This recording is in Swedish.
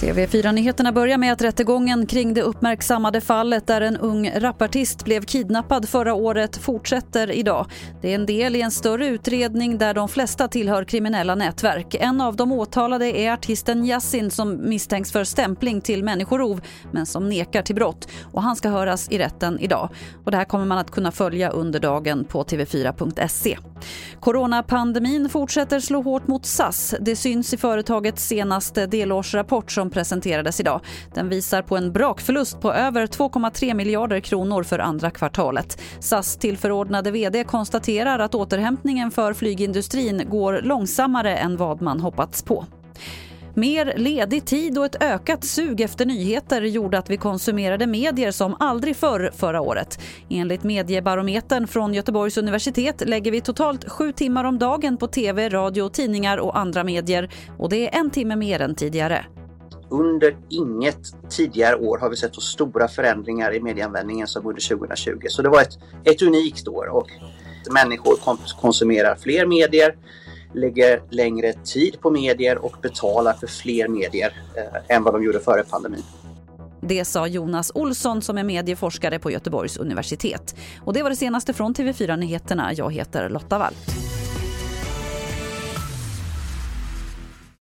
TV4-nyheterna börjar med att rättegången kring det uppmärksammade fallet där en ung rapartist blev kidnappad förra året fortsätter idag. Det är en del i en större utredning där de flesta tillhör kriminella nätverk. En av de åtalade är artisten Yassin som misstänks för stämpling till människorov men som nekar till brott. Och han ska höras i rätten idag. Och det här kommer man att kunna följa under dagen på tv4.se. Coronapandemin fortsätter slå hårt mot SAS. Det syns i företagets senaste delårsrapport som presenterades idag. Den visar på en brakförlust på över 2,3 miljarder kronor för andra kvartalet. SAS tillförordnade vd konstaterar att återhämtningen för flygindustrin går långsammare än vad man hoppats på. Mer ledig tid och ett ökat sug efter nyheter gjorde att vi konsumerade medier som aldrig förr förra året. Enligt Mediebarometern från Göteborgs universitet lägger vi totalt sju timmar om dagen på tv, radio, tidningar och andra medier. Och det är en timme mer än tidigare. Under inget tidigare år har vi sett så stora förändringar i medieanvändningen som under 2020. Så det var ett, ett unikt år och människor konsumerar fler medier lägger längre tid på medier och betalar för fler medier eh, än vad de gjorde före pandemin. Det sa Jonas Olsson som är medieforskare på Göteborgs universitet. Och det var det senaste från TV4 Nyheterna. Jag heter Lotta Wall.